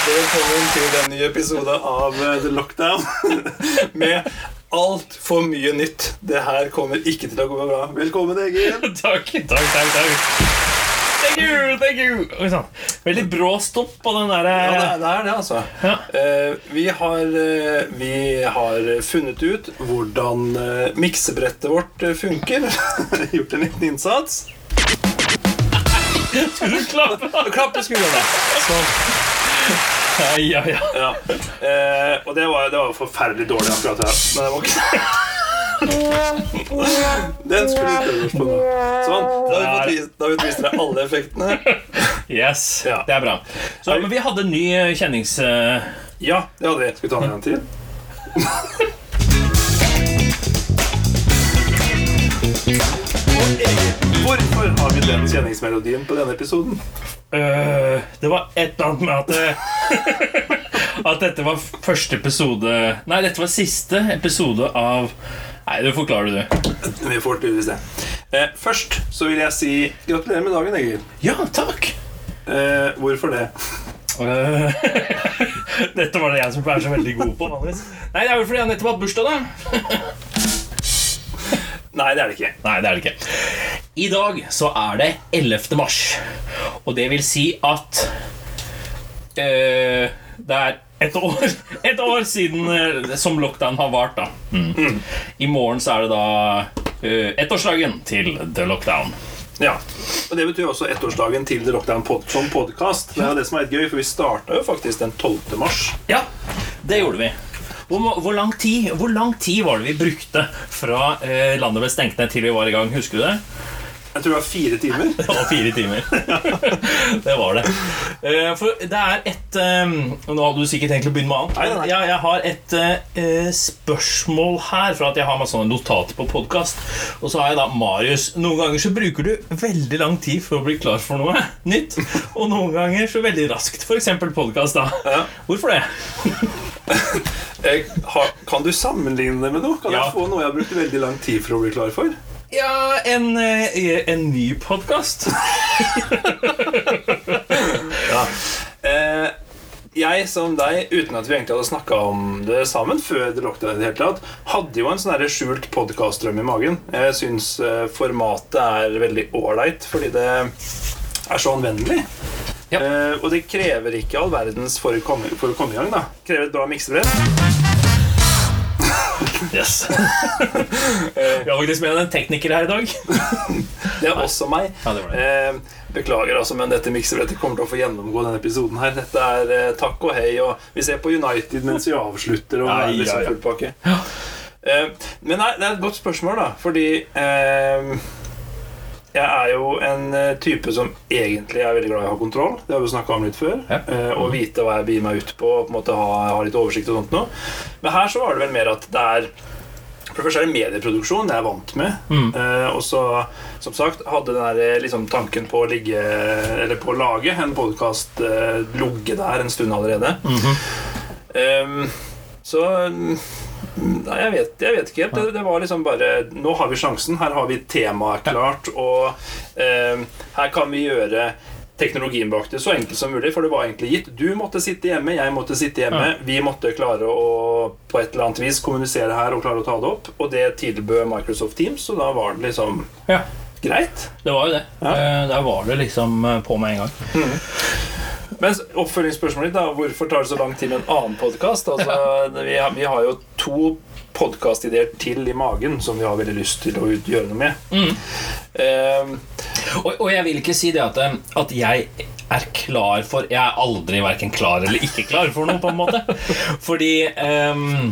hjertelig velkommen til den nye episoden av eh, The Lockdown. Med altfor mye nytt. Det her kommer ikke til å gå bra. Velkommen, Egil. Takk, takk, takk, takk. Thank you, thank you. Oi sann. Veldig brå stopp på den derre Ja, det er det, er det altså. Ja. Eh, vi, har, eh, vi har funnet ut hvordan eh, miksebrettet vårt eh, funker. Gjort en liten innsats. Skal du klappe? Klappe skuldrene. Sånn. Ja, ja, ja. Ja. Eh, og det var, det var forferdelig dårlig akkurat her. Men det var ikke Den skulle du prøve oss på nå. Sånn. Da har vi fått vist, da har vi fått vist dere alle effektene. Yes, Ja. det er bra. Så, men vi hadde en ny eh, kjennings... eh, Ja, det hadde vi. Skal vi ta den en gang til? Vi på denne episoden? Uh, det var et eller annet med at det, At dette var første episode Nei, dette var siste episode av Nei, det forklarer du. Vi får tydeligvis det. Uh, først så vil jeg si gratulerer med dagen, Egil. Ja, takk. Uh, hvorfor det? Dette var det jeg som er så veldig god på. vanligvis Nei, det er vel fordi jeg nettopp har hatt bursdag, da. Nei, det er det ikke. Nei, det er det ikke. I dag så er det 11. mars. Og det vil si at øh, Det er et år, et år siden eh, som lockdown har vart. da mm. I morgen så er det da øh, ettårsdagen til The Lockdown. Ja, og Det betyr også ettårsdagen til The Lockdown pod som podkast. Det er det som er litt gøy, for vi starta jo faktisk den 12. mars. Ja, det gjorde vi. Hvor, hvor, lang tid, hvor lang tid var det vi brukte fra eh, landet ble stengt ned til vi var i gang? Husker du det? Jeg tror det var fire timer. Det var fire timer. det var det. Eh, For det er et eh, Nå hadde du sikkert tenkt å begynne med annet. Nei, nei, nei. Jeg har et eh, spørsmål her, for at jeg har med sånne notater på podkast. Og så har jeg da Marius. Noen ganger så bruker du veldig lang tid for å bli klar for noe nytt. Og noen ganger så veldig raskt. F.eks. podkast. da. Ja. Hvorfor det? Kan du sammenligne det med noe? Kan Ja. jeg få noe jeg har brukt veldig lang tid for å bli klar for? Ja, en, eh, en ny podkast. Ja. Eh, jeg som deg, uten at vi egentlig hadde snakka om det sammen før det i det hele tatt, hadde jo en sånn skjult podkastdrøm i magen. Jeg syns eh, formatet er veldig ålreit, fordi det er så anvendelig. Ja. Eh, og det krever ikke all verdens for å komme, for å komme i gang. da Krever et bra miksebrett. Yes. Vi har faktisk med en tekniker her i dag. Det er også meg. Ja, det det. Eh, beklager, altså, men dette miksebrettet kommer til å få gjennomgå denne episoden. her Dette er eh, takk og hei, og vi ser på United mens vi avslutter. Og er liksom ja, ja. Eh, men nei, det er et godt spørsmål, da, fordi eh, jeg er jo en eh, type som egentlig er veldig glad i å ha kontroll. Det har vi snakka om litt før. Ja. Mm. og vite hva jeg begir meg ut på, og på en måte ha, ha litt oversikt og sånt noe. Men her så var det vel mer at det er For det første er det medieproduksjon, det er jeg vant med. Mm. Eh, og så, som sagt, hadde den der, liksom, tanken på å ligge Eller på å lage en podkast eh, ligget der en stund allerede. Mm -hmm. eh, så Nei, jeg vet, jeg vet ikke helt. Det, det var liksom bare Nå har vi sjansen. Her har vi temaet klart. Og eh, her kan vi gjøre teknologien bak det så enkelt som mulig. For det var egentlig gitt. Du måtte sitte hjemme, jeg måtte sitte hjemme. Vi måtte klare å på et eller annet vis kommunisere her og klare å ta det opp. Og det tilbød Microsoft Teams, så da var det liksom Ja, greit. det var jo det. Ja. Da var det liksom eh, på med en gang. Men oppfølgingsspørsmålet ditt, da. Hvorfor tar det så lang tid med en annen podkast? Altså, vi, vi har jo to podkastideer til i magen som vi har veldig lyst til å gjøre noe med. Mm. Ehm, Og, og jeg vil ikke si det at, eh, at jeg er klar for Jeg er aldri verken klar eller ikke klar for noe, på en måte. Fordi ehm,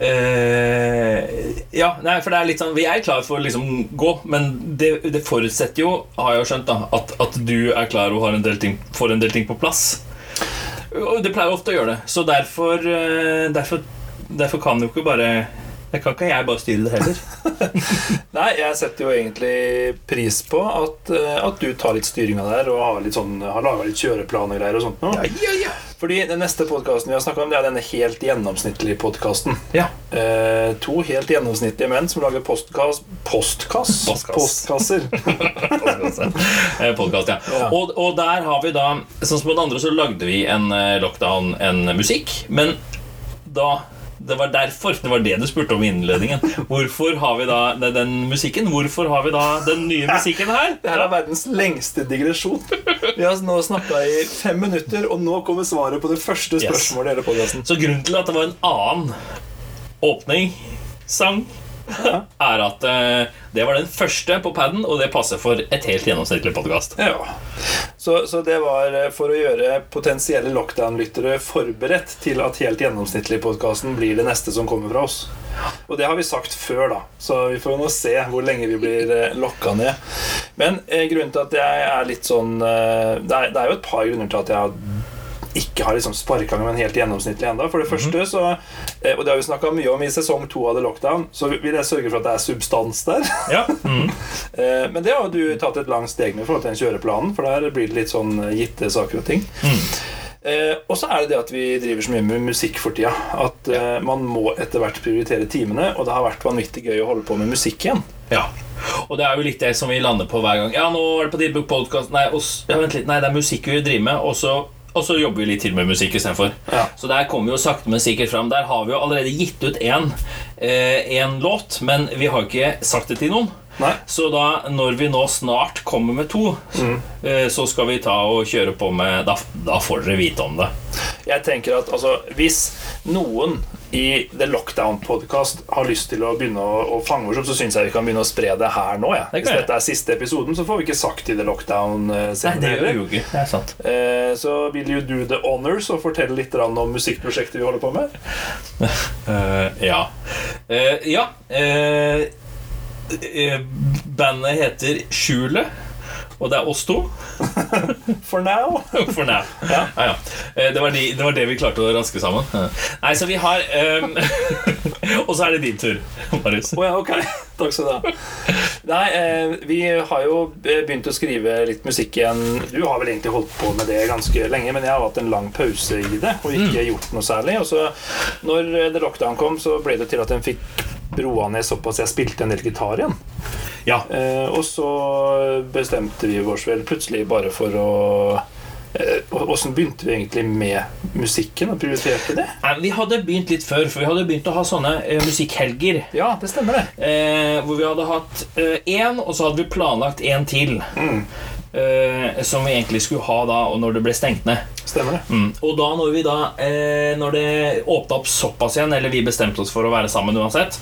eh, Ja, nei, for det er litt sånn Vi er klar for å liksom gå, men det, det forutsetter jo, har jeg jo skjønt, da at, at du er klar og en ting, får en del ting på plass. Og det pleier ofte å gjøre det. Så derfor, eh, derfor, derfor kan jo ikke bare Det kan ikke jeg bare styre det heller. Nei, jeg setter jo egentlig pris på at, eh, at du tar litt styringa der og har, litt sånn, har laga litt kjøreplan og greier og sånt noe. ja, ja. Fordi den neste podkasten vi har snakka om, det er denne helt gjennomsnittlige podkasten. ja. Eh, to helt gjennomsnittlige menn som lager postkass... Postkass? Postkass. Postkasser. Podkast, ja. Ja. Og, og der har vi da Sånn som på den andre så lagde vi en eh, lockdown, en musikk. Men da det var derfor, det var det du spurte om i innledningen. Hvorfor har vi da den, den musikken? Hvorfor har vi da den nye musikken her? Det her er verdens lengste digresjon. Vi har nå snakka i fem minutter, og nå kommer svaret på det første Yes. spørsmålet i hele podkasten. Så grunnen til at det var en annen åpning, sang, er at eh, det var den første på paden, og det passer for et helt gjennomsnittlig podkast. Ja. Så, så det var eh, for å gjøre potensielle lockdown-lyttere forberedt til at helt gjennomsnittlig podkasten blir det neste som kommer fra oss. Og det har vi sagt før, da, så vi får nå se hvor lenge vi blir eh, lokka ned. Men eh, grunnen til at jeg er litt sånn eh, det, er, det er jo et par grunner til at jeg ikke har liksom sparka med en helt gjennomsnittlig enda. For det første så eh, Og det har vi snakka mye om i sesong to av The Lockdown, så vil jeg sørge for at det er substans der. Ja. Mm. Men det har du tatt et langt steg med i forhold til den kjøreplanen, for der blir det litt sånn eh, gitte saker og ting. Eh, og så er det det at vi driver så mye med musikk for tida. At eh, man må etter hvert prioritere timene, og det har vært vanvittig gøy å holde på med musikk igjen. Ja. Og det er jo litt det som vi lander på hver gang. Ja, nå er det på Deepbook Podcast Nei, og ja, vent litt. Nei, det er musikk vi driver med, og så, og så jobber vi litt til med musikk istedenfor. Ja. Så der kommer vi jo sakte, men sikkert fram. Der har vi jo allerede gitt ut én eh, låt, men vi har ikke sagt det til noen. Nei. Så da, når vi nå snart kommer med to, eh, så skal vi ta og kjøre på med Da, da får dere vite om det. Jeg tenker at altså, hvis noen i The Lockdown Podcast har lyst til å begynne å, å fange oss opp, så syns jeg vi kan begynne å spre det her nå. Ja. Det Hvis dette er siste episoden, så får vi ikke sagt i The Lockdown. eh, Nei, det gjør vi jo ikke. Det er sant. Eh, Så vil you do the honors og fortelle litt om musikkprosjektet vi holder på med? uh, ja. Ja. bandet heter Skjulet, og det er oss to. For now. For now. Ja. Ja, ja. Eh, Det, var de, det var det vi klarte å raske sammen. Nei, så vi har um, Og så er det din tur, Marius. Oh, ja, ok. Takk skal du ha. Nei, eh, vi har jo begynt å skrive litt musikk igjen. Du har vel egentlig holdt på med det ganske lenge, men jeg har hatt en lang pause i det og ikke gjort noe særlig. Og så når The Lockdown kom, så ble det til at en fikk roa ned såpass jeg spilte en del gitar igjen. Ja. Eh, og så bestemte vi oss vel plutselig bare for å eh, Åssen begynte vi egentlig med musikken og prioriterte det? Nei, Vi hadde begynt litt før, for vi hadde begynt å ha sånne eh, musikkhelger. Ja, det stemmer, det. Eh, hvor vi hadde hatt én, og så hadde vi planlagt én til. Eh, som vi egentlig skulle ha da og når det ble stengt ned. Stemmer det. Mm. Og da når vi da eh, Når det åpna opp såpass igjen, eller vi bestemte oss for å være sammen uansett,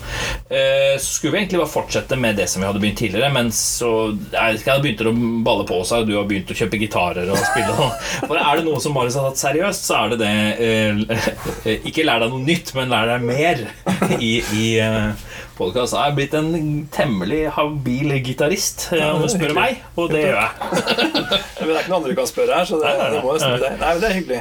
eh, så skulle vi egentlig bare fortsette med det som vi hadde begynt tidligere. Men så jeg, jeg begynte begynt å balle på seg, og du har begynt å kjøpe gitarer og spille. For er det noe som Marius har tatt seriøst, så er det det eh, Ikke lær deg noe nytt, men lær deg mer i, i eh, podkast. Jeg er blitt en temmelig habil gitarist, eh, om du spør meg, og det gjør jeg. Men det er ikke noen andre du kan spørre her, så det, det må nesten bli deg. Nei, men det er hyggelig.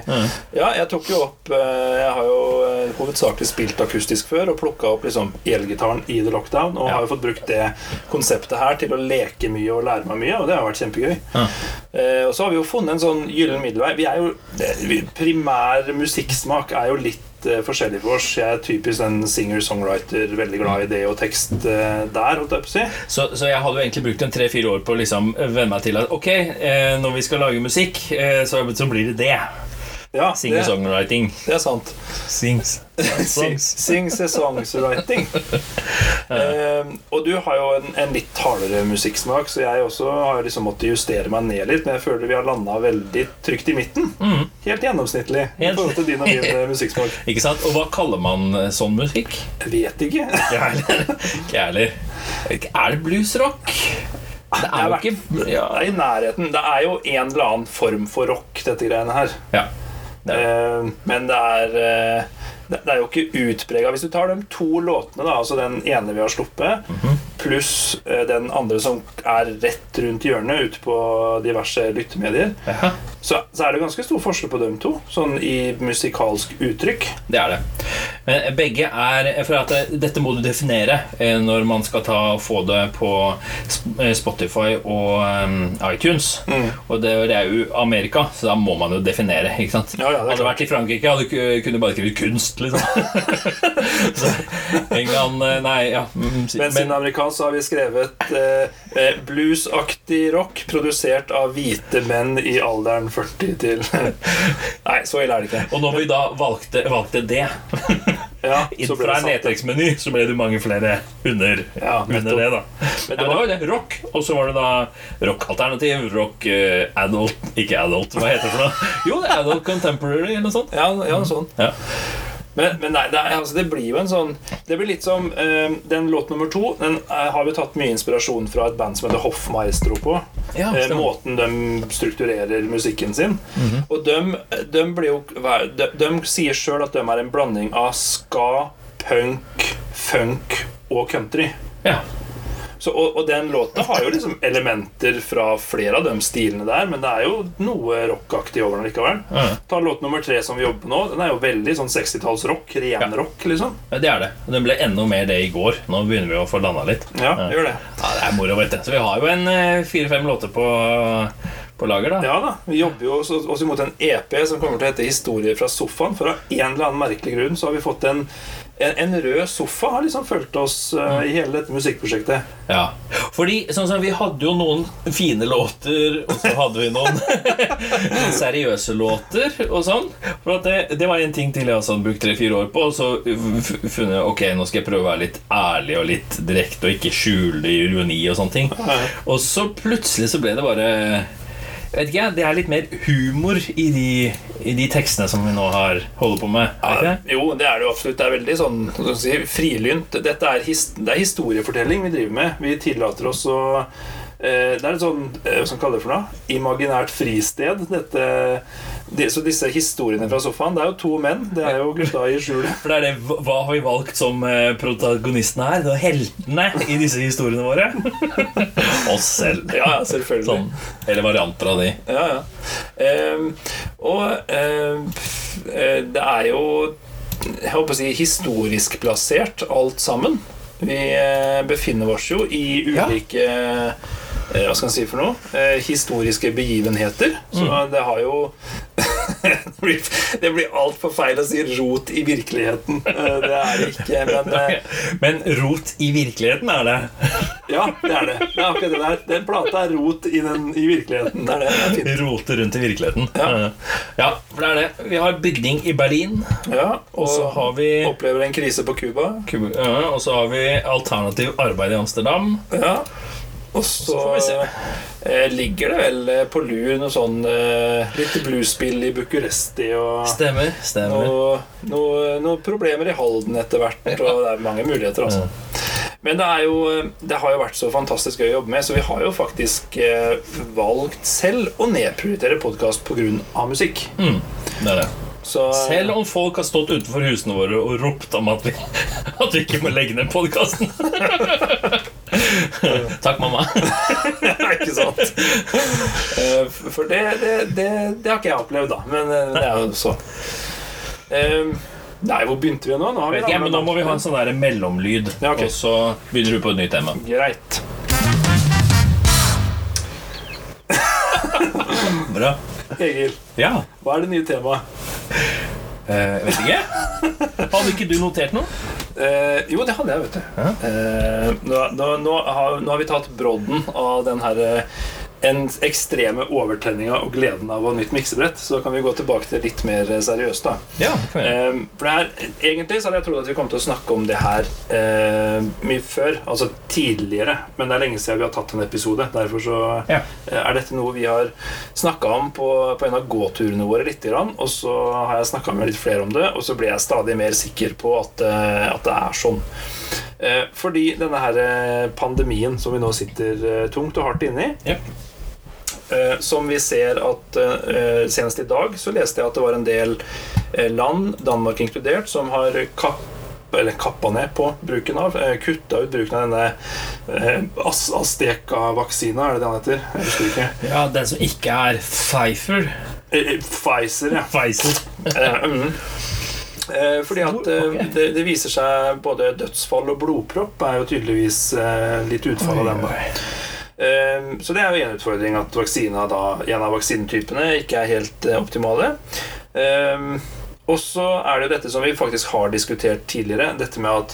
Ja, jeg tok jo opp eh, Jeg har jo eh, hovedsakelig spilt akustisk før og plukka opp liksom elgitaren i The Lockdown, og Ja. har jo fått brukt det konseptet her til å leke mye og lære meg mye, og det har vært kjempegøy. Ja. Eh, og så har vi jo funnet en sånn gyllen middelvei. Vi er jo Primær musikksmak er jo litt eh, forskjellig for oss. Jeg er typisk en singer-songwriter, veldig glad i det og tekst eh, der, holdt jeg på å si. Så, så jeg hadde jo egentlig brukt en tre-fire år på å liksom venne meg til at ok, eh, når vi skal lage musikk, så, så blir det det. Ja, det, Singer-songwriting. det er sant. Sings. Sing, sing songwriting. uh, og du har jo en, en litt hardere musikksmak, så jeg også har liksom måttet justere meg ned litt. Men jeg føler vi har landa veldig trygt i midten. Helt gjennomsnittlig i forhold til din og min eh, musikksmak. Ikke sant? Og hva kaller man eh, sånn musikk? Jeg vet ikke. Ikke heller. Ikke jeg heller. Er det bluesrock? Det er jo ikke ja. Det er i nærheten. Det er jo en eller annen form for rock, dette greiene her. ja. Eh, men det er eh, det er jo ikke utprega. Hvis du tar de to låtene, da, altså den ene vi har sluppet, pluss eh, den andre som er rett rundt hjørnet ute på diverse lyttemedier, så, så er det ganske stor forskjell på dem to, sånn i musikalsk uttrykk. Det er det. Men begge er For at dette må du definere eh, når man skal ta, få det på eh, Spotify og iTunes. iTunes. Og det, det er jo Amerika, så da må man jo definere. Ikke sant? Ja, ja, hadde vært i Frankrike, hadde du kunne bare skrevet kunst, liksom. så England eh, Nei, ja. Men, si- Mens amerikansk så har vi skrevet eh, eh, bluesaktig rock produsert av hvite menn i alderen 40 til Nei, så ille er det ikke. Og når vi da valgte, valgte det Ja, så ble fra en nedtrekksmeny, så ble det mange flere under, Ja, under det. da Men det var jo det. Rock. Og så var det da rockalternativ, rock uh, adult Ikke adult, hva heter det for noe? Jo, det er adult contemporary eller noe sånt. Ja, ja sånn. Ja. Men, men nei, det, er, altså, det blir jo en sånn Det blir litt som uh, Den låt nummer to Den eh, har vi tatt mye inspirasjon fra et band som heter Hoffmaestro på. Ja, uh, måten de strukturerer musikken sin. Mhm. Og de, de, blir jo, de, de sier sjøl at de er en blanding av ska, punk, funk og country. Ja. Så, og, og den låta har jo liksom elementer fra flere av de stilene der, men det er jo noe rockaktig over den likevel. Mm. Ta låt nummer tre som vi jobber på nå. Den er jo veldig sånn 60-tallsrock. Ren Ja. rock, liksom. Ja, Det er det. Den ble enda mer det i går. Nå begynner vi å få landa litt. Ja, Ja. gjør det. Ja, Det er moro, vet du. Så vi har jo en eh, fire-fem låter på, på lager, da. Ja da, Vi jobber jo også, også imot en EP som kommer til å hete 'Historier fra sofaen'. For av en eller annen merkelig grunn så har vi fått en en, en rød sofa har liksom fulgt oss uh, i hele dette musikkprosjektet. Ja. Fordi sånn som vi hadde jo noen fine låter, og så hadde vi noen seriøse låter og sånn. For det, det var en ting til jeg også hadde brukt tre-fire år på, og så funnet funnet Ok, nå skal jeg prøve å være litt ærlig og litt direkte og ikke skjule ironi og sånne ting. Og så plutselig så ble det bare jeg vet ikke, Det er litt mer humor i de, i de tekstene som vi nå har holder på med. Det? Jo, det er det jo absolutt. Det er veldig sånn si, frilynt. Dette er, his, det er historiefortelling vi driver med. Vi tillater oss å eh, Det er et sånn eh, Hva skal man kalle det for noe? Imaginært fristed. Dette, de, så disse historiene fra sofaen Det er jo to menn. Det er jo gutta i skjulet. For det er det, hva- har vi valgt som eh, protagonistene her? Det er heltene i disse historiene våre. Oss selv. Ja, ja, selvfølgelig. Sånn, eller varianter av de. Ja, ja. Eh, og eh, det er jo jeg håper å si historisk plassert, alt sammen. Vi eh, befinner oss jo i ulike eh, Hva skal en si for noe? Eh, historiske begivenheter. Så det har jo det blir, det blir altfor feil å si 'rot i virkeligheten'. Eh, det er det ikke. Men okay. Men rot i virkeligheten er det. ja, det er det. Det er akkurat det der. Den plata er rot i, den, i virkeligheten. Det er det. det er. Rote rundt i virkeligheten. Ja. ja, for det er det. Vi har bygning i Berlin, Ja, og så har vi opplever en krise på Cuba. ja, Og så har vi alternativ arbeid i Amsterdam. Ja. Og så, får vi se. eh, ligger det vel eh, på lur noe sånn eh, litt bluespill i Bucuresti og Stemmer. stemmer Noen noe, noe problemer i Halden etter hvert. Og det er mange muligheter, altså. Men det, jo, det har jo vært så fantastisk gøy å jobbe med, så vi har jo faktisk eh, valgt selv å nedprioritere podkast pga. musikk. Mm, det er det. Så, Selv om folk har stått utenfor husene våre og ropt om at vi, at vi ikke må legge ned podkasten. Takk, mamma. ikke sant? Eh, For det, det, det, det har ikke jeg opplevd, da. Men eh, det er jo så. Eh, Nei, hvor begynte vi nå? Nå, har vi ikke, men nå må vi ha en sånn der mellomlyd, Ja, okay. og så begynner du på et nytt tema. Greit. Bra. Egil, Ja. hva er det nye temaet? Eh, vet ikke. Hadde ikke du notert noe? Eh, jo, det hadde jeg, vet du. Eh, nå, nå, nå, har, nå har vi tatt brodden av den her eh, en ekstreme overtenninga og gleden av å ha nytt miksebrett. Så kan vi gå tilbake til litt mer seriøst. da Ja, det. Eh, for det her, Egentlig så hadde jeg trodd at vi kom til å snakke om det her eh, mye før. Altså tidligere. Men det er lenge siden vi har tatt en episode. Derfor så Ja. eh, er dette noe vi har snakka om på, på en av gåturene våre lite grann. Og så har jeg snakka med litt flere om det, og så ble jeg stadig mer sikker på at, eh, at det er sånn. Eh, fordi denne her pandemien som vi nå sitter tungt og hardt inne i, Ja. Eh, som vi ser at eh, Senest i dag så leste jeg at det var en del eh, land, Danmark inkludert, som har kapp, eller kappa ned på bruken av, kutta ut bruken av denne eh, Asteka-vaksina, er det det han heter? Jeg husker ikke. ja, den som ikke er Pfeiffer. Pfizer, ja. Pfizer. Eh, mm. Fordi at det, det viser seg både dødsfall og blodpropp er jo tydeligvis litt utfall av den. da Så det er jo en utfordring at vaksina da, en av vaksinetypene ikke er helt eh, optimale. Eh, Og så er det dette som vi faktisk har diskutert tidligere, dette med at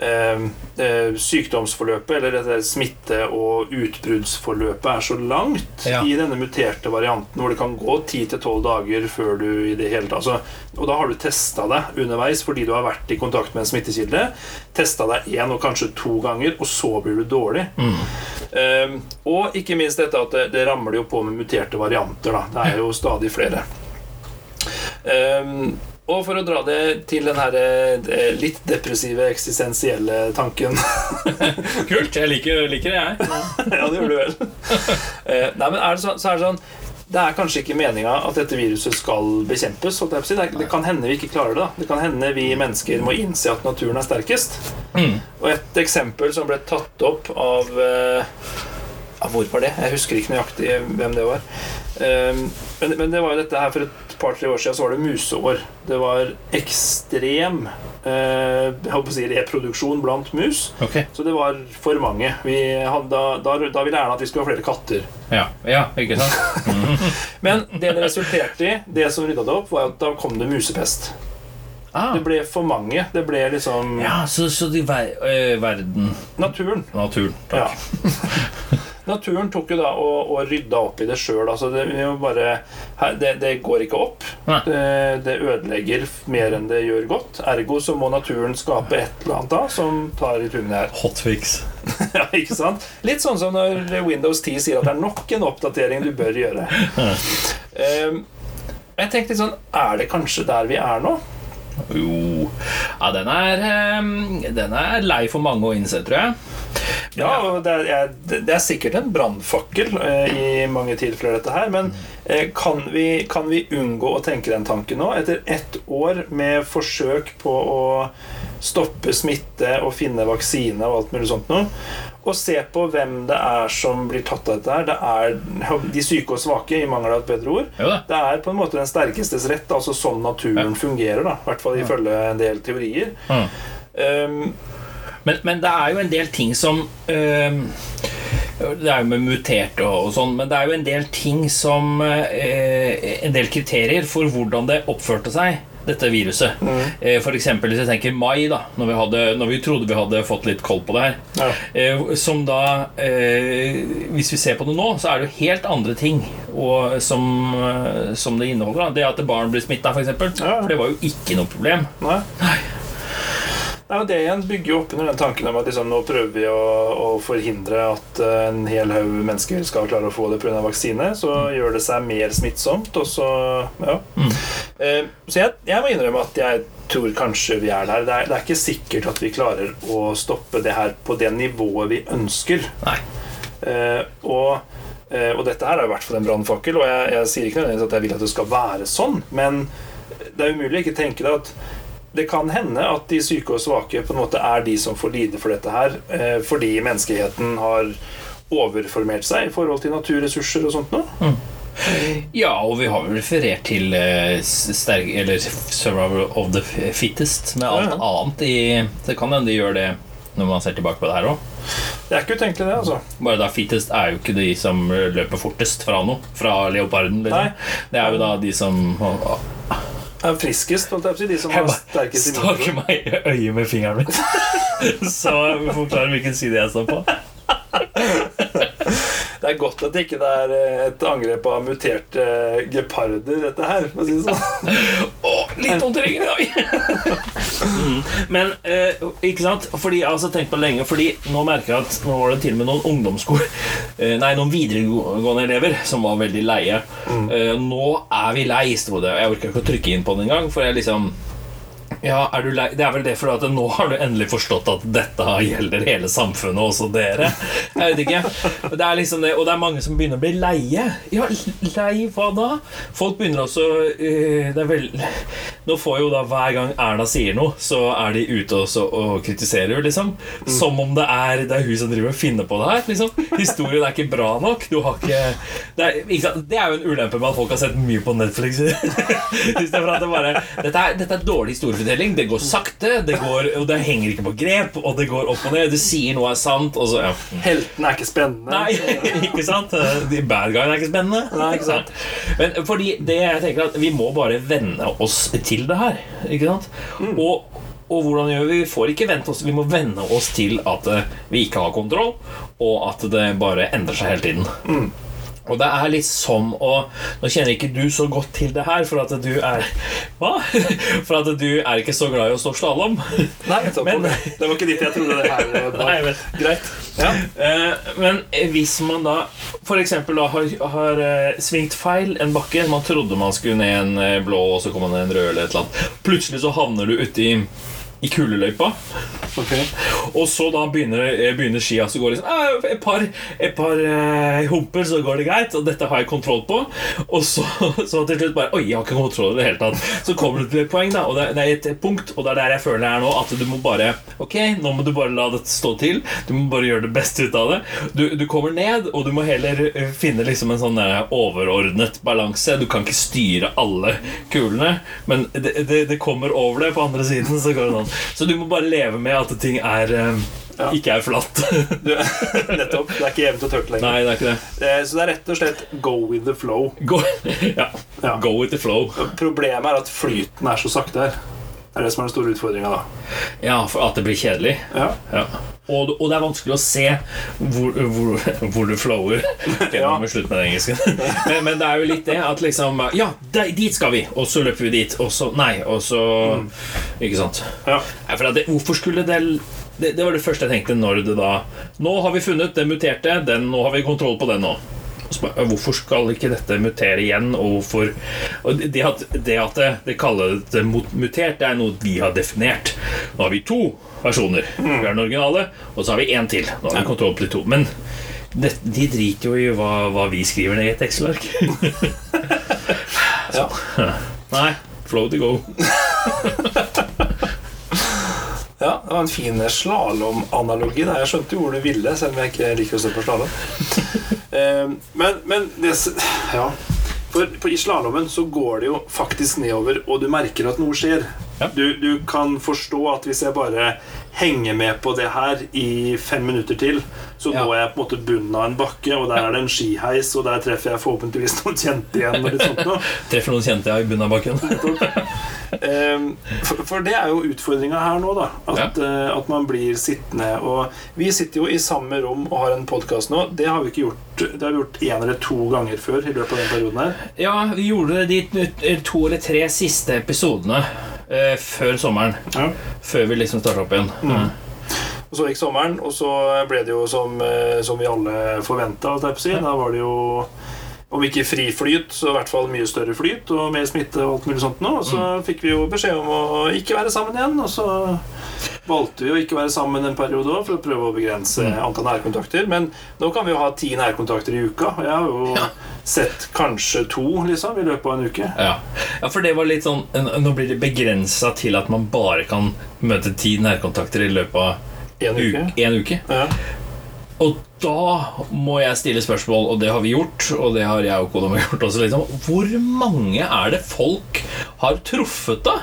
eh, eh, sykdomsforløpet, eller dette smitte- og utbruddsforløpet, er så langt Ja. i denne muterte varianten hvor det kan gå 10-12 dager før du i det hele tatt altså, Og da har du testa deg underveis fordi du har vært i kontakt med en smittekilde. Testa deg én og kanskje to ganger, og så blir du dårlig. Um, og ikke minst dette at det, det ramler jo på med muterte varianter. Da. Det er jo stadig flere. Um, og for å dra det til den her eh, litt depressive eksistensielle tanken Kult. Jeg liker, liker det, jeg. Ja, det gjør du vel. Eh, nei, men er det så, så er det sånn Det er kanskje ikke meninga at dette viruset skal bekjempes. Det, kan hende vi ikke klarer det. Det kan hende vi mennesker må innse at naturen er sterkest. Mm. Og et eksempel som ble tatt opp av eh, ja, Hvor var det? Jeg husker ikke nøyaktig hvem det var. Eh, men, men det var jo dette her for et par-tre år siden så var det museår. Det var ekstrem eh, jeg håper å si reproduksjon blant mus. Okay. Så det var for mange. Vi hadde, da, da, da ville Erna at vi skulle ha flere katter. Ja, ja ikke sant? Men det det resulterte i, det som rydda det opp, var at da kom det musepest. Ah. Det ble for mange. Det ble liksom Ja, så, så de ver eh, verden naturen. Naturen. Ja. Naturen tok jo da og, og rydda opp i det sjøl. Altså det, bare- det, det går ikke opp. Det, det ødelegger mer enn det gjør godt. Ergo så må naturen skape et eller annet da som tar i tunet her. Hotfix. Ja, ikke sant? Litt sånn som når Windows 10 sier at det er nok en oppdatering du bør gjøre. Um, jeg tenkte litt sånn Er det kanskje der vi er nå? Jo Ja, den er, eh, den er lei for mange å innse, tror jeg. Ja, det er, det er sikkert en brannfakkel eh, i mange tilfeller, dette her. Men eh, kan vi, kan vi unngå å tenke den tanken nå? Etter ett år med forsøk på å stoppe smitte og finne vaksine og alt mulig sånt noe, og se på hvem det er som blir tatt av dette her. Det er de syke og svake, i mangel av et bedre ord. Det er på en måte den sterkestes rett, altså sånn naturen fungerer, da. I hvert fall ifølge en del teorier. Mm. Um, Men, men det er jo en del ting som eh, Det er jo med muterte og, og sånn, men det er jo en del ting som eh, En del kriterier for hvordan det oppførte seg, dette viruset. Mm. for eksempel hvis jeg tenker mai, da når vi, hadde, når vi trodde vi hadde fått litt koll på det her. ja. Eh, som da eh, Hvis vi ser på det nå, så er det jo helt andre ting og, som, eh, som det inneholder. Da. Det at barn blir smitta, f.eks. For, Ja. for det var jo ikke noe problem. Nei. Nei, og Det igjen bygger jo opp under den tanken om at liksom, nå prøver vi å, å forhindre at eh, en hel haug mennesker skal klare å få det pga. vaksine. Så gjør det seg mer smittsomt, og så Ja. Mm. Eh, så jeg, jeg må innrømme at jeg tror kanskje vi er der. Det er, det er ikke sikkert at vi klarer å stoppe det her på det nivået vi ønsker. Nei. Eh, og, eh, og dette her er i hvert fall en brannfakkel, og jeg, jeg sier ikke nødvendigvis at jeg vil at det skal være sånn, men det er umulig å ikke tenke det at det kan hende at de syke og svake på en måte er de som får lide for dette her, eh, fordi menneskeheten har overformert seg i forhold til naturressurser og sånt noe. Ja, og vi har vel referert til eh, sterk, eller survival of the fittest med alt Ja, ja. annet i Det kan hende de gjør det når man ser tilbake på det her òg. Det er ikke utenkelig, det, altså. Bare da fittest er jo ikke de som løper fortest fra noe. Fra leoparden. Liksom. Det er jo da de som Er friskest, holdt jeg på å si. De som Jeg har bare sterkest staker meg i øyet med fingeren min. Så jeg forklarer hvilken side jeg står på. Det er godt at det ikke er eh, et angrep av muterte eh, geparder, dette her. For å si det sånn. oh, litt vondt i ryggen i dag! Mm. Men eh, ikke sant? Fordi, jeg har tenkt på det lenge Fordi nå merker jeg at nå var det til og med noen ungdomsskole eh, Nei, noen videregående elever som var veldig leie. Eh, nå er vi lei, sto det. Jeg orka ikke å trykke inn på det engang, for jeg liksom Ja, er du lei? Det er vel det fordi at nå har du endelig forstått at dette gjelder hele samfunnet, også dere. Jeg vet ikke. Det er liksom det, og det er mange som begynner å bli leie. Ja, lei hva da? Folk begynner også eh, Det er vel Nå får jo da hver gang Erna sier noe, så er de ute også og kritiserer, liksom. Som om det er, det er hun som driver og finner på det her. Liksom. Historien er ikke bra nok. Du har ikke Det er, ikke? Det er jo en ulempe med at folk har sett mye på Netflix. Istedenfor at det bare dette er, dette er dårlig historiefortelling. Det går sakte, det går, og det henger ikke på grep, og det går opp og ned. Det sier noe er sant, så ja. Heltene er ikke spennende. Nei, ikke sant? De bad guyene er ikke spennende. Nei, ikke sant. Men fordi det jeg tenker at vi må bare venne oss til det her. Ikke sant? Og, og hvordan gjør vi? Vi får ikke vente oss Vi må venne oss til at eh, vi ikke har kontroll, og at det bare endrer seg hele tiden. Og det er litt som å Nå kjenner ikke du så godt til det her, for at du er Hva? For at du er ikke så glad i å stå slalåm. Nei, Men- det. var ikke dit jeg trodde det her var. Nei. Greit. Ja. Eh, Men hvis man da f.eks. har, har eh, svingt feil en bakke Man trodde man skulle ned en eh, blå, og så kom man ned en rød eller et eller annet. Plutselig så havner du uti i kuleløypa. Ok. Og så da begynner, eh, begynner skia så går det liksom «Ah, Et par, et par eh, humper, så går det greit. Og dette har jeg kontroll på. Og så, så til slutt bare Oi, jeg har ikke kontroll i det hele tatt. Så kommer du til et poeng, da. Og det, det er et punkt, og det er der jeg føler det er nå, at du må bare Ok, nå må du bare la dette stå til. Du må bare gjøre det beste ut av det. Du, du kommer ned, og du må heller eh, finne liksom en sånn eh, overordnet balanse. Du kan ikke styre alle kulene, men det, det, det kommer over det på andre siden. Så, går det an. så du må bare leve med at ting er eh, Ja. ikke er flatt. Du, nettopp. Det er ikke jevnt og tørt lenger. Nei, det er ikke det. Eh, Så det er rett og slett go with the flow. Go, ja. Ja. Go with the flow. Problemet er at flyten er så sakte her. Det er det som er den store utfordringa, da. Ja, for at det blir kjedelig. Ja. Ja. Og, og det er vanskelig å se hvor, hvor, hvor du flower. Nå slutt med det engelske. Men, men det er jo litt det at liksom Ja, dit skal vi! Og så løper vi dit. Og så Nei, og så Ikke sant? Ja. Det, hvorfor skulle det, det Det var det første jeg tenkte når det da Nå har vi funnet den muterte, den, nå har vi kontroll på den nå. Bare, Hvorfor skal ikke dette mutere igjen? Og hvorfor og det at det, at det, det kaller det mutert, det er noe vi har definert. Nå har vi to versjoner. Vi har den originale, og så har vi én til. Nå har vi kontroll på de to. Men det, de driter jo i hva, hva vi skriver ned i et Excel-ark. Ja. Nei. Flow to go. ja, det var en fin slalåmanalogi. der. Jeg skjønte jo hvor du ville, selv om jeg ikke liker å se på slalåm. Eh, men, men det, Ja. For, for i slalåmen så går det jo faktisk nedover, og du merker at noe skjer. Ja. Du, du kan forstå at hvis jeg bare henger med på det her i fem minutter til, så Ja. er jeg på en måte bunnen av en bakke, og der er det en skiheis, og der treffer jeg forhåpentligvis noen kjente igjen. Og litt sånt noe. Treffer noen kjente jeg i bunnen av bakken. Ehm, for, for det er jo utfordringa her nå, da. At, ja. at man blir sittende. Og vi sitter jo i samme rom og har en podkast nå. Det har vi ikke gjort Det har vi gjort én eller to ganger før i løpet av den perioden her. Ja, vi gjorde de to eller tre siste episodene eh, før sommeren. Før vi liksom starta opp igjen. Og så gikk sommeren, og så ble det jo som, eh, som vi alle forventa. Si. Da var det jo om ikke fri flyt, så i hvert fall mye større flyt og mer smitte og alt mulig sånt nå. Og så fikk vi jo beskjed om å ikke være sammen igjen, og så valgte vi å ikke være sammen en periode òg for å prøve å begrense antall nærkontakter. Men nå kan vi jo ha ti nærkontakter i uka, og jeg har jo sett kanskje to liksom, i løpet av en uke. Ja. ja, for det var litt sånn Nå blir det begrensa til at man bare kan møte ti nærkontakter i løpet av En uke. Uke, en uke. Ja. Og da må jeg stille spørsmål, og det har vi gjort, og det har jeg og kona mi gjort også. Liksom. Hvor mange er det folk har truffet, da?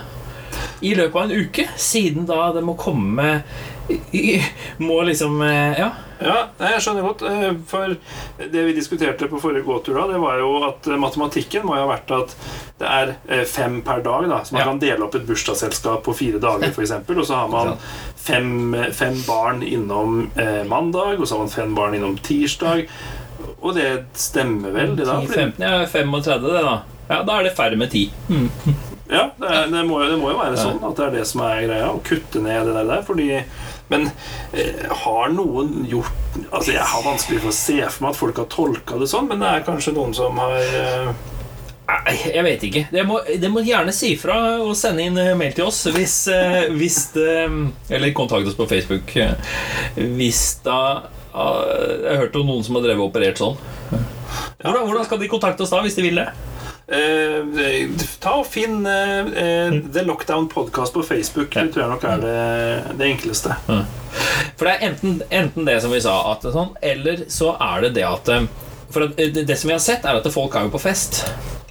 I løpet av en uke? Siden da det må komme Må liksom eh, Ja. Ja, jeg skjønner godt. eh, For det vi diskuterte på forrige gåtur, da, det var jo at eh, matematikken må jo ha vært at det er fem per dag. da Så man Ja. kan dele opp et bursdagsselskap på fire dager, f.eks. Og så har man fem, fem barn innom eh, mandag, og så har man fem barn innom tirsdag. Og det stemmer vel, det da? 10, Fordi, 15, ja, 35, det, da. Ja, Da er det færre med 10. ja, det, er, det, må, jo- det må jo være sånn at det er det som er greia. Å kutte ned det der. Fordi Men eh, har noen gjort Altså Jeg har vanskelig for å se for meg at folk har tolka det sånn, men det er kanskje noen som har eh, Nei, Jeg vet ikke. Dere må, de må gjerne si fra og sende inn eh, mail til oss hvis, hvis det Eller kontakt oss på Facebook hvis da Jeg har hørt om noen som har drevet og operert sånn. Hvordan, hvordan skal de kontakte oss da, hvis de vil det? Eh, ta og Finn eh, eh, The Lockdown Podcast på Facebook. Det tror jeg nok er det, det enkleste. For det er enten, enten det som vi sa, at det er sånn, eller så er det det at eh, For eh, det, det som vi har sett, er at folk er jo på fest.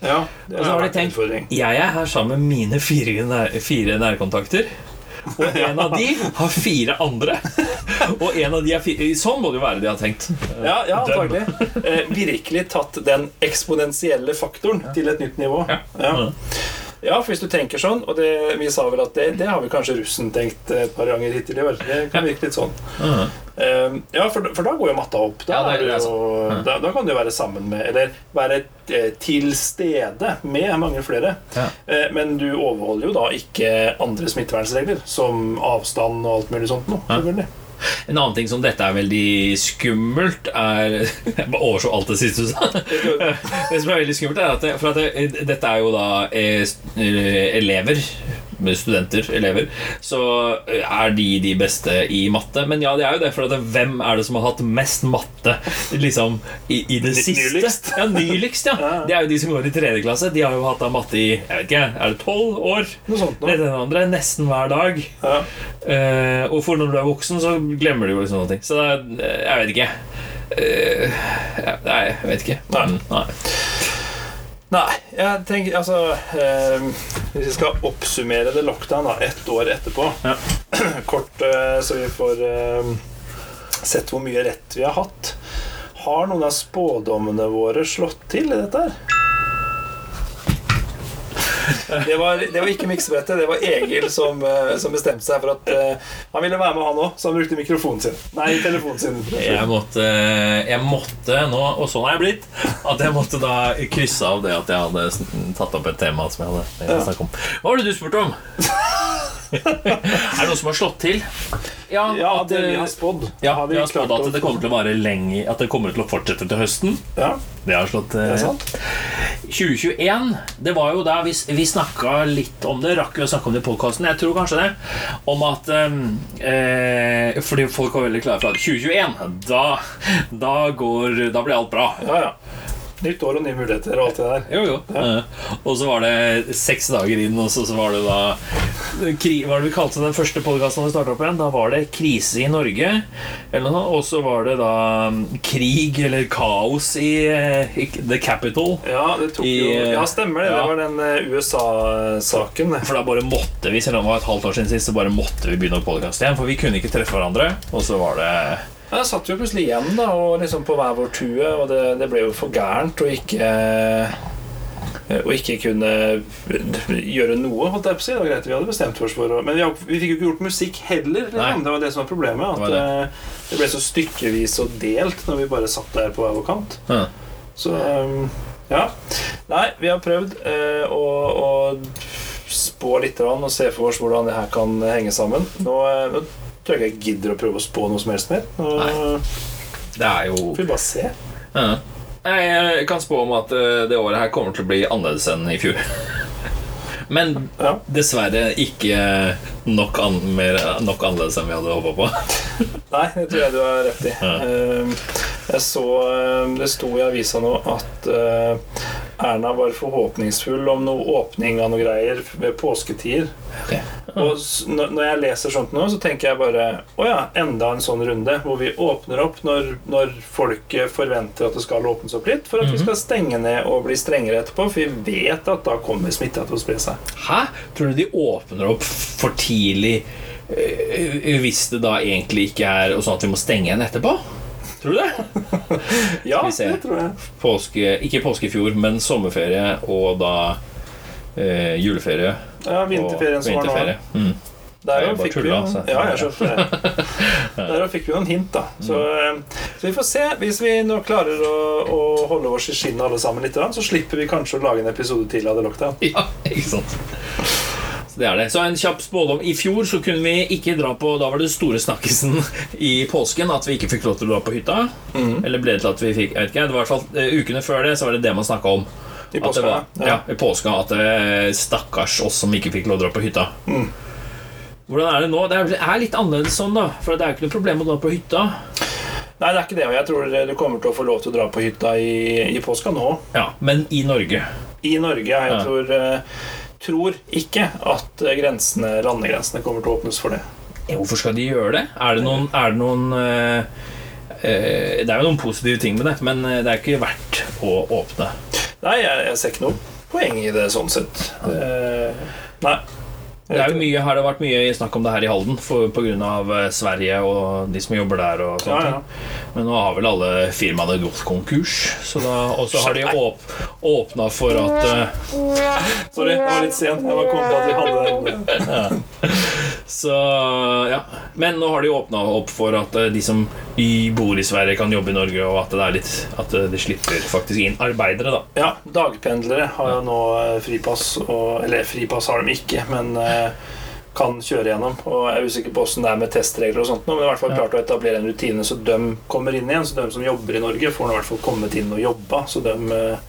Ja, det Og så har de tenkt. Jeg er her sammen med mine fire, nær, fire nærkontakter. Og en av de har fire andre. Og en av de er fire Sånn må det jo være de har tenkt. Ja, ja antagelig. Eh, virkelig tatt den eksponentielle faktoren til et nytt nivå. Ja. Ja. for hvis du tenker sånn, og det, vi sa vel at det, det har vel kanskje russen tenkt et par ganger hittil i år. Det kan virke litt sånn. Eh, ja, for, for da går jo matta opp. Da, Ja, det er du det er da, da kan du jo være sammen med Eller være eh, til stede med mange flere. Ja. Eh, men du overholder jo da ikke andre smittevernregler, som avstand og alt mulig sånt. Nå, selvfølgelig. En annen ting som dette er veldig skummelt, er Jeg bare overså alt det siste du sa. Det som er veldig skummelt, er at, det, for at det, dette er jo da eh, eh, elever. Studenter, elever. Så er de de beste i matte. Men ja, det er jo det, for hvem er det som har hatt mest matte liksom i, i det siste? nyligst. Ja, nyligst, ja. Det er jo de som går i tredje klasse. De har jo hatt matte i jeg vet ikke, er det tolv år. Noe sånt Det er den andre, nesten hver dag. Ja. Uh, og for når du er voksen, så glemmer du jo sånne ting. Så det er, eh, jeg vet ikke. Uh, nei, jeg vet ikke. Nei. Mm, nei. Nei, jeg tenker altså eh, Hvis vi skal oppsummere det lockdown da, ett år etterpå Ja. Kort, eh, så vi får eh, sett hvor mye rett vi har hatt. Har noen av spådommene våre slått til i dette her? Det var, det var ikke miksebrettet, det var Egil som, eh, som bestemte seg for at uh, han ville være med, han òg, så han brukte mikrofonen sin. Nei, telefonen sin. Jeg måtte, jeg måtte nå, og sånn er jeg blitt, at jeg måtte da krysse av det at jeg hadde tatt opp et tema som jeg hadde snakket om. Hva var det du spurte om? er det noe som har slått til? Ja, at, det vi eh, har spådd. ja, har vi har spådd at det kommer til å vare lenge At det kommer til å fortsette til høsten. Ja, Det har slått det eh, er sant. 2021 Det var jo da vi, vi snakka litt om det, rakk vi å snakke om det i podkasten. Jeg tror kanskje det. Om at um, eh, Fordi folk var veldig klare for at 2021, da, da, går, da blir alt bra. Ja, ja. Nytt år og nye muligheter og alt det der. Jo, jo. Ja. og så var det seks dager inn, og så, så var det da Hva var det vi kalte den første podkasten vi starta opp igjen? Da var det krise i Norge, eller noe. Og så var det da um, krig eller kaos i, eh, i The Capital. Ja, det tok I, jo Ja, stemmer det. ja. Det var den eh, USA-saken. For da bare måtte vi, selv om det var et halvt år siden sist, så bare måtte vi begynne å podkaste igjen. For vi kunne ikke treffe hverandre. Og så var det Da satt vi plutselig igjen da, og liksom på hver vår tue, og det, det ble jo for gærent å ikke å ikke kunne gjøre noe, holdt jeg på å si. Det var greit, vi hadde bestemt oss for Men vi, vi fikk jo ikke gjort musikk heller. Liksom. Det var det som var problemet. At Det var det. det ble så stykkevis og delt når vi bare satt der på hver vår kant. Ja. Så um, ja. Nei, vi har prøvd eh, å, å spå litt og se for oss hvordan det her kan henge sammen. Nå, eh, nå tror jeg ikke jeg gidder å prøve å spå noe som helst mer. Nei. Det er jo får vi bare se. ja. Jeg kan spå om at eh, det året her kommer til å bli annerledes enn i fjor. Men Ja. dessverre ikke nok, an mer, nok annerledes enn vi hadde håpa på. Nei, det tror jeg du har rett i. Ja. Um, Jeg så um, Det sto i avisa nå at uh, Erna var forhåpningsfull om noe åpning av noe greier ved påsketider. Og Mm. når når jeg leser sånt nå, så tenker jeg bare Å ja, enda en sånn runde hvor vi åpner opp når, når folket forventer at det skal åpnes opp litt, for at vi skal stenge ned og bli strengere etterpå, for vi vet at da kommer smitta til å spre seg. Hæ? Tror du de åpner opp for tidlig eh, hvis det da egentlig ikke er sånn at vi må stenge igjen etterpå? Tror du det? Ja, det tror jeg. Påske, ikke påske i fjor, men sommerferie og da eh, juleferie Ja, Vinterferien som var nå. vinterferie. Mm. Der bare fikk vi altså. Ja, fikk vi noen hint, da. Så, Mm. eh, så vi får se. Hvis vi nå klarer å, å holde oss i skinnet alle sammen litt, så slipper vi kanskje å lage en episode til av The Lockdown. Ja, ikke sant det er det. Så en kjapp spådom. I fjor så kunne vi ikke dra på Da var det store snakkisen i påsken at vi ikke fikk lov til å dra på hytta. Mm. Eller ble det til at vi fikk Jeg vet ikke. Det var i hvert fall eh, Ukene før det så var det det man snakka om. I påsken påska, var, ja. ja, i påska at det, Stakkars oss som ikke fikk lov til å dra på hytta. Mm. Hvordan er det nå? Det er, litt annerledes sånn, da. For det er jo ikke noe problem å dra på hytta. Nei, det er ikke det. Og jeg tror du kommer til å få lov til å dra på hytta i, i påska nå. Ja, Men i Norge. I Norge. Jeg Ja. tror, eh, tror ikke at grensene, landegrensene kommer til å åpnes for det. Hvorfor skal de gjøre det? Er det noen, er det, noen eh, det er jo noen positive ting med det, men eh, det er ikke verdt å åpne. Nei, jeg, jeg ser ikke noe poeng i det sånn sett. Uh, nei. Det er jo mye, har det vært mye snakk om det her i Halden pga. eh, Sverige og de som jobber der. og Ja, sånne ja. ting. Men nå har vel alle firmaene gått konkurs. Og så har de åp, åpna for at uh... Sorry, jeg var litt sen. Jeg var kommet til at vi hadde en Så ja. Men nå har de åpna opp for at eh, de som bor i Sverige, kan jobbe i Norge, og at, det er litt, at eh, de slipper faktisk inn arbeidere, da. Ja, dagpendlere har jo nå eh, fripass. Og, eller fripass har de ikke, men kan kjøre gjennom. Og jeg er usikker på åssen det er med testregler og sånt nå, men i hvert fall klart å etablere en rutine så de kommer inn igjen. Så de som jobber i Norge, får i hvert fall kommet inn og jobba, så de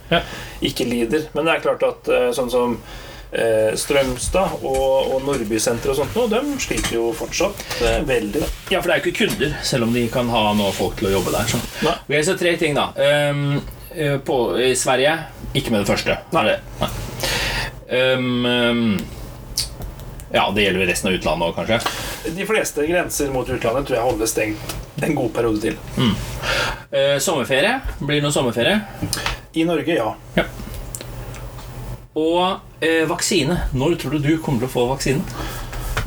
Ja. ikke lider. Men det er klart at sånn som eh, Strømstad og, og Nordbysenteret og sånt og de sliter jo fortsatt eh, veldig. Da. Ja, for det er jo ikke kunder, selv om de kan ha nå folk til å jobbe der. Så. Nei. Ok, så tre ting, da. Eh, på, I Sverige ikke med det første. Nei. Nei. Um, ja, det gjelder resten av utlandet òg, kanskje. De fleste grenser mot utlandet tror jeg holder stengt en god periode til. Eh, sommerferie. Blir det noe sommerferie? I Norge, ja. Og eh, vaksine. Når tror du du kommer til å få vaksinen?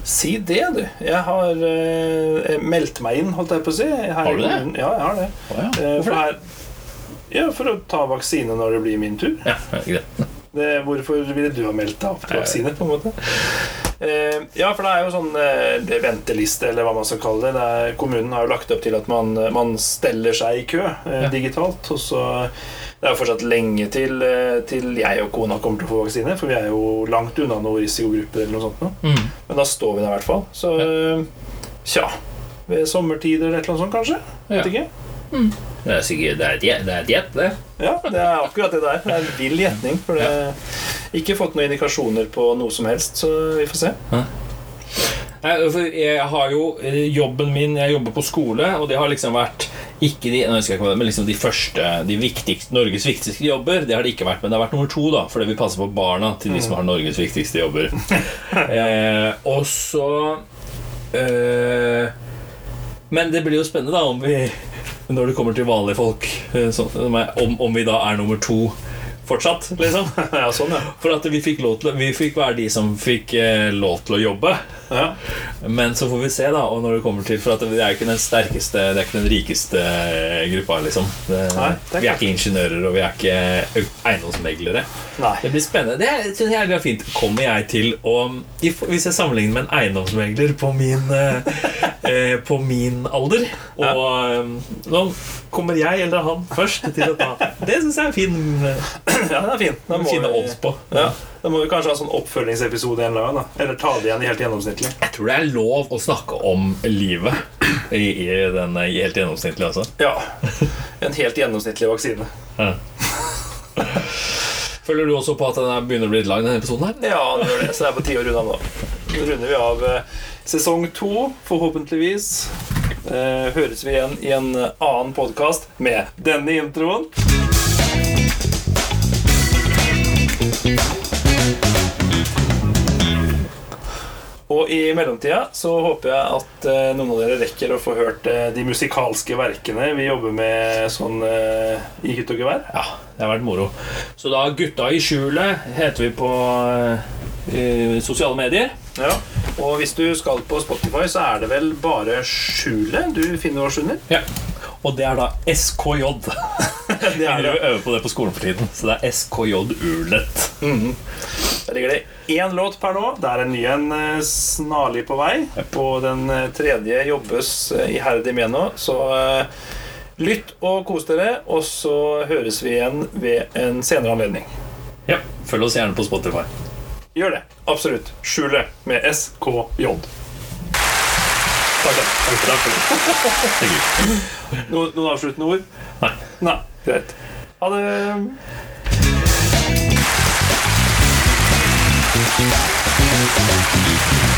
Si det, du. Jeg har eh, meldt meg inn, holdt jeg på å si. Her Har du det? Ja, jeg har det. Oh, ja. Eh, Hvorfor for, det? ja, for å ta vaksine når det blir min tur. Ja, greit. Det, hvorfor ville du ha meldt deg opp til vaksine? på en måte? Eh, ja, for det er jo sånn eh, det venteliste, eller hva man skal kalle det. det er, kommunen har jo lagt opp til at man, man steller seg i kø eh, digitalt. Og så Det er jo fortsatt lenge til, eh, til jeg og kona kommer til å få vaksine, for vi er jo langt unna noen risikogrupper eller noe sånt. nå. Mm. Men da står vi der i hvert fall. Så eh, tja Ved sommertider eller et eller annet sånt, kanskje? Ja. Vet ikke. Det er sikkert det er et gjett, det. Er et det. Ja, det er akkurat det der. Det er en vill gjetning. For det ikke fått noen indikasjoner på noe som helst, så vi får se. Nei, for Jeg har jo eh, jobben min Jeg jobber på skole, og det har liksom vært ikke de, jeg ikke det, men liksom de første De viktigste, Norges viktigste jobber. Det har det ikke vært, men det har vært nummer to, da fordi vi passer på barna til de som har Norges viktigste jobber. eh, og så eh, Men det blir jo spennende, da, om vi Når det kommer til vanlige folk, eh, sånn, om, om vi da er nummer to fortsatt, liksom. Ja, sånn, ja. For at vi fikk, lov til, vi fikk være de som fikk eh, lov til å jobbe. ja. Men så får vi se, da. Og når det kommer til For at det er ikke den sterkeste Det er ikke den rikeste eh, gruppa, liksom. Det, Nei, det er vi er ikke ingeniører, og vi er ikke eiendomsmeglere. Nei. Det blir spennende. Det syns synes jeg er fint. Kommer jeg til å Hvis jeg sammenligner med en eiendomsmegler på min eh, eh, På min alder, og ja. nå kommer jeg eller han først til å ta Det syns jeg er fin, eh, Ja, det er fint. Da må, fine odds på. ja, da må vi kanskje ha sånn oppfølgingsepisode en eller annen. Eller ta det igjen helt gjennomsnittlig. Jeg tror det er lov å snakke om livet i, i den helt gjennomsnittlige, altså. Ja. En helt gjennomsnittlig vaksine. Føler du også på at den er- begynner å bli litt lang, denne episoden her? Ja, det gjør det. Så det er på tide å runde av nå. Nå runder vi av eh, sesong to, forhåpentligvis. Eh, høres vi igjen i en annen podkast med denne introen. Og i mellomtida så håper jeg at eh, noen av dere rekker å få hørt eh, de musikalske verkene vi jobber med sånn eh, i hytt og gevær. Ja, det har vært moro. Så da Gutta i skjulet heter vi på eh, sosiale medier. Ja. Og hvis du skal på Spotify, så er det vel bare skjulet du finner oss under. Ja. Og det er da SKJ. Det Vi er det. øver på det på skolen for tiden, så det er SKJ Ulet. Der ligger det én låt per nå. Det er en ny en eh, snarlig på vei. På den eh, tredje jobbes eh, iherdig med nå. Så lytt og kos dere, og så høres vi igjen ved en senere anledning. Ja, Følg oss gjerne på Spotify. Gjør det. Absolutt. Skjulet med SKJ. Takk, takk. takk for det. Noen avsluttende ord? Nei. Nei. Greit. Ha det. Thank you.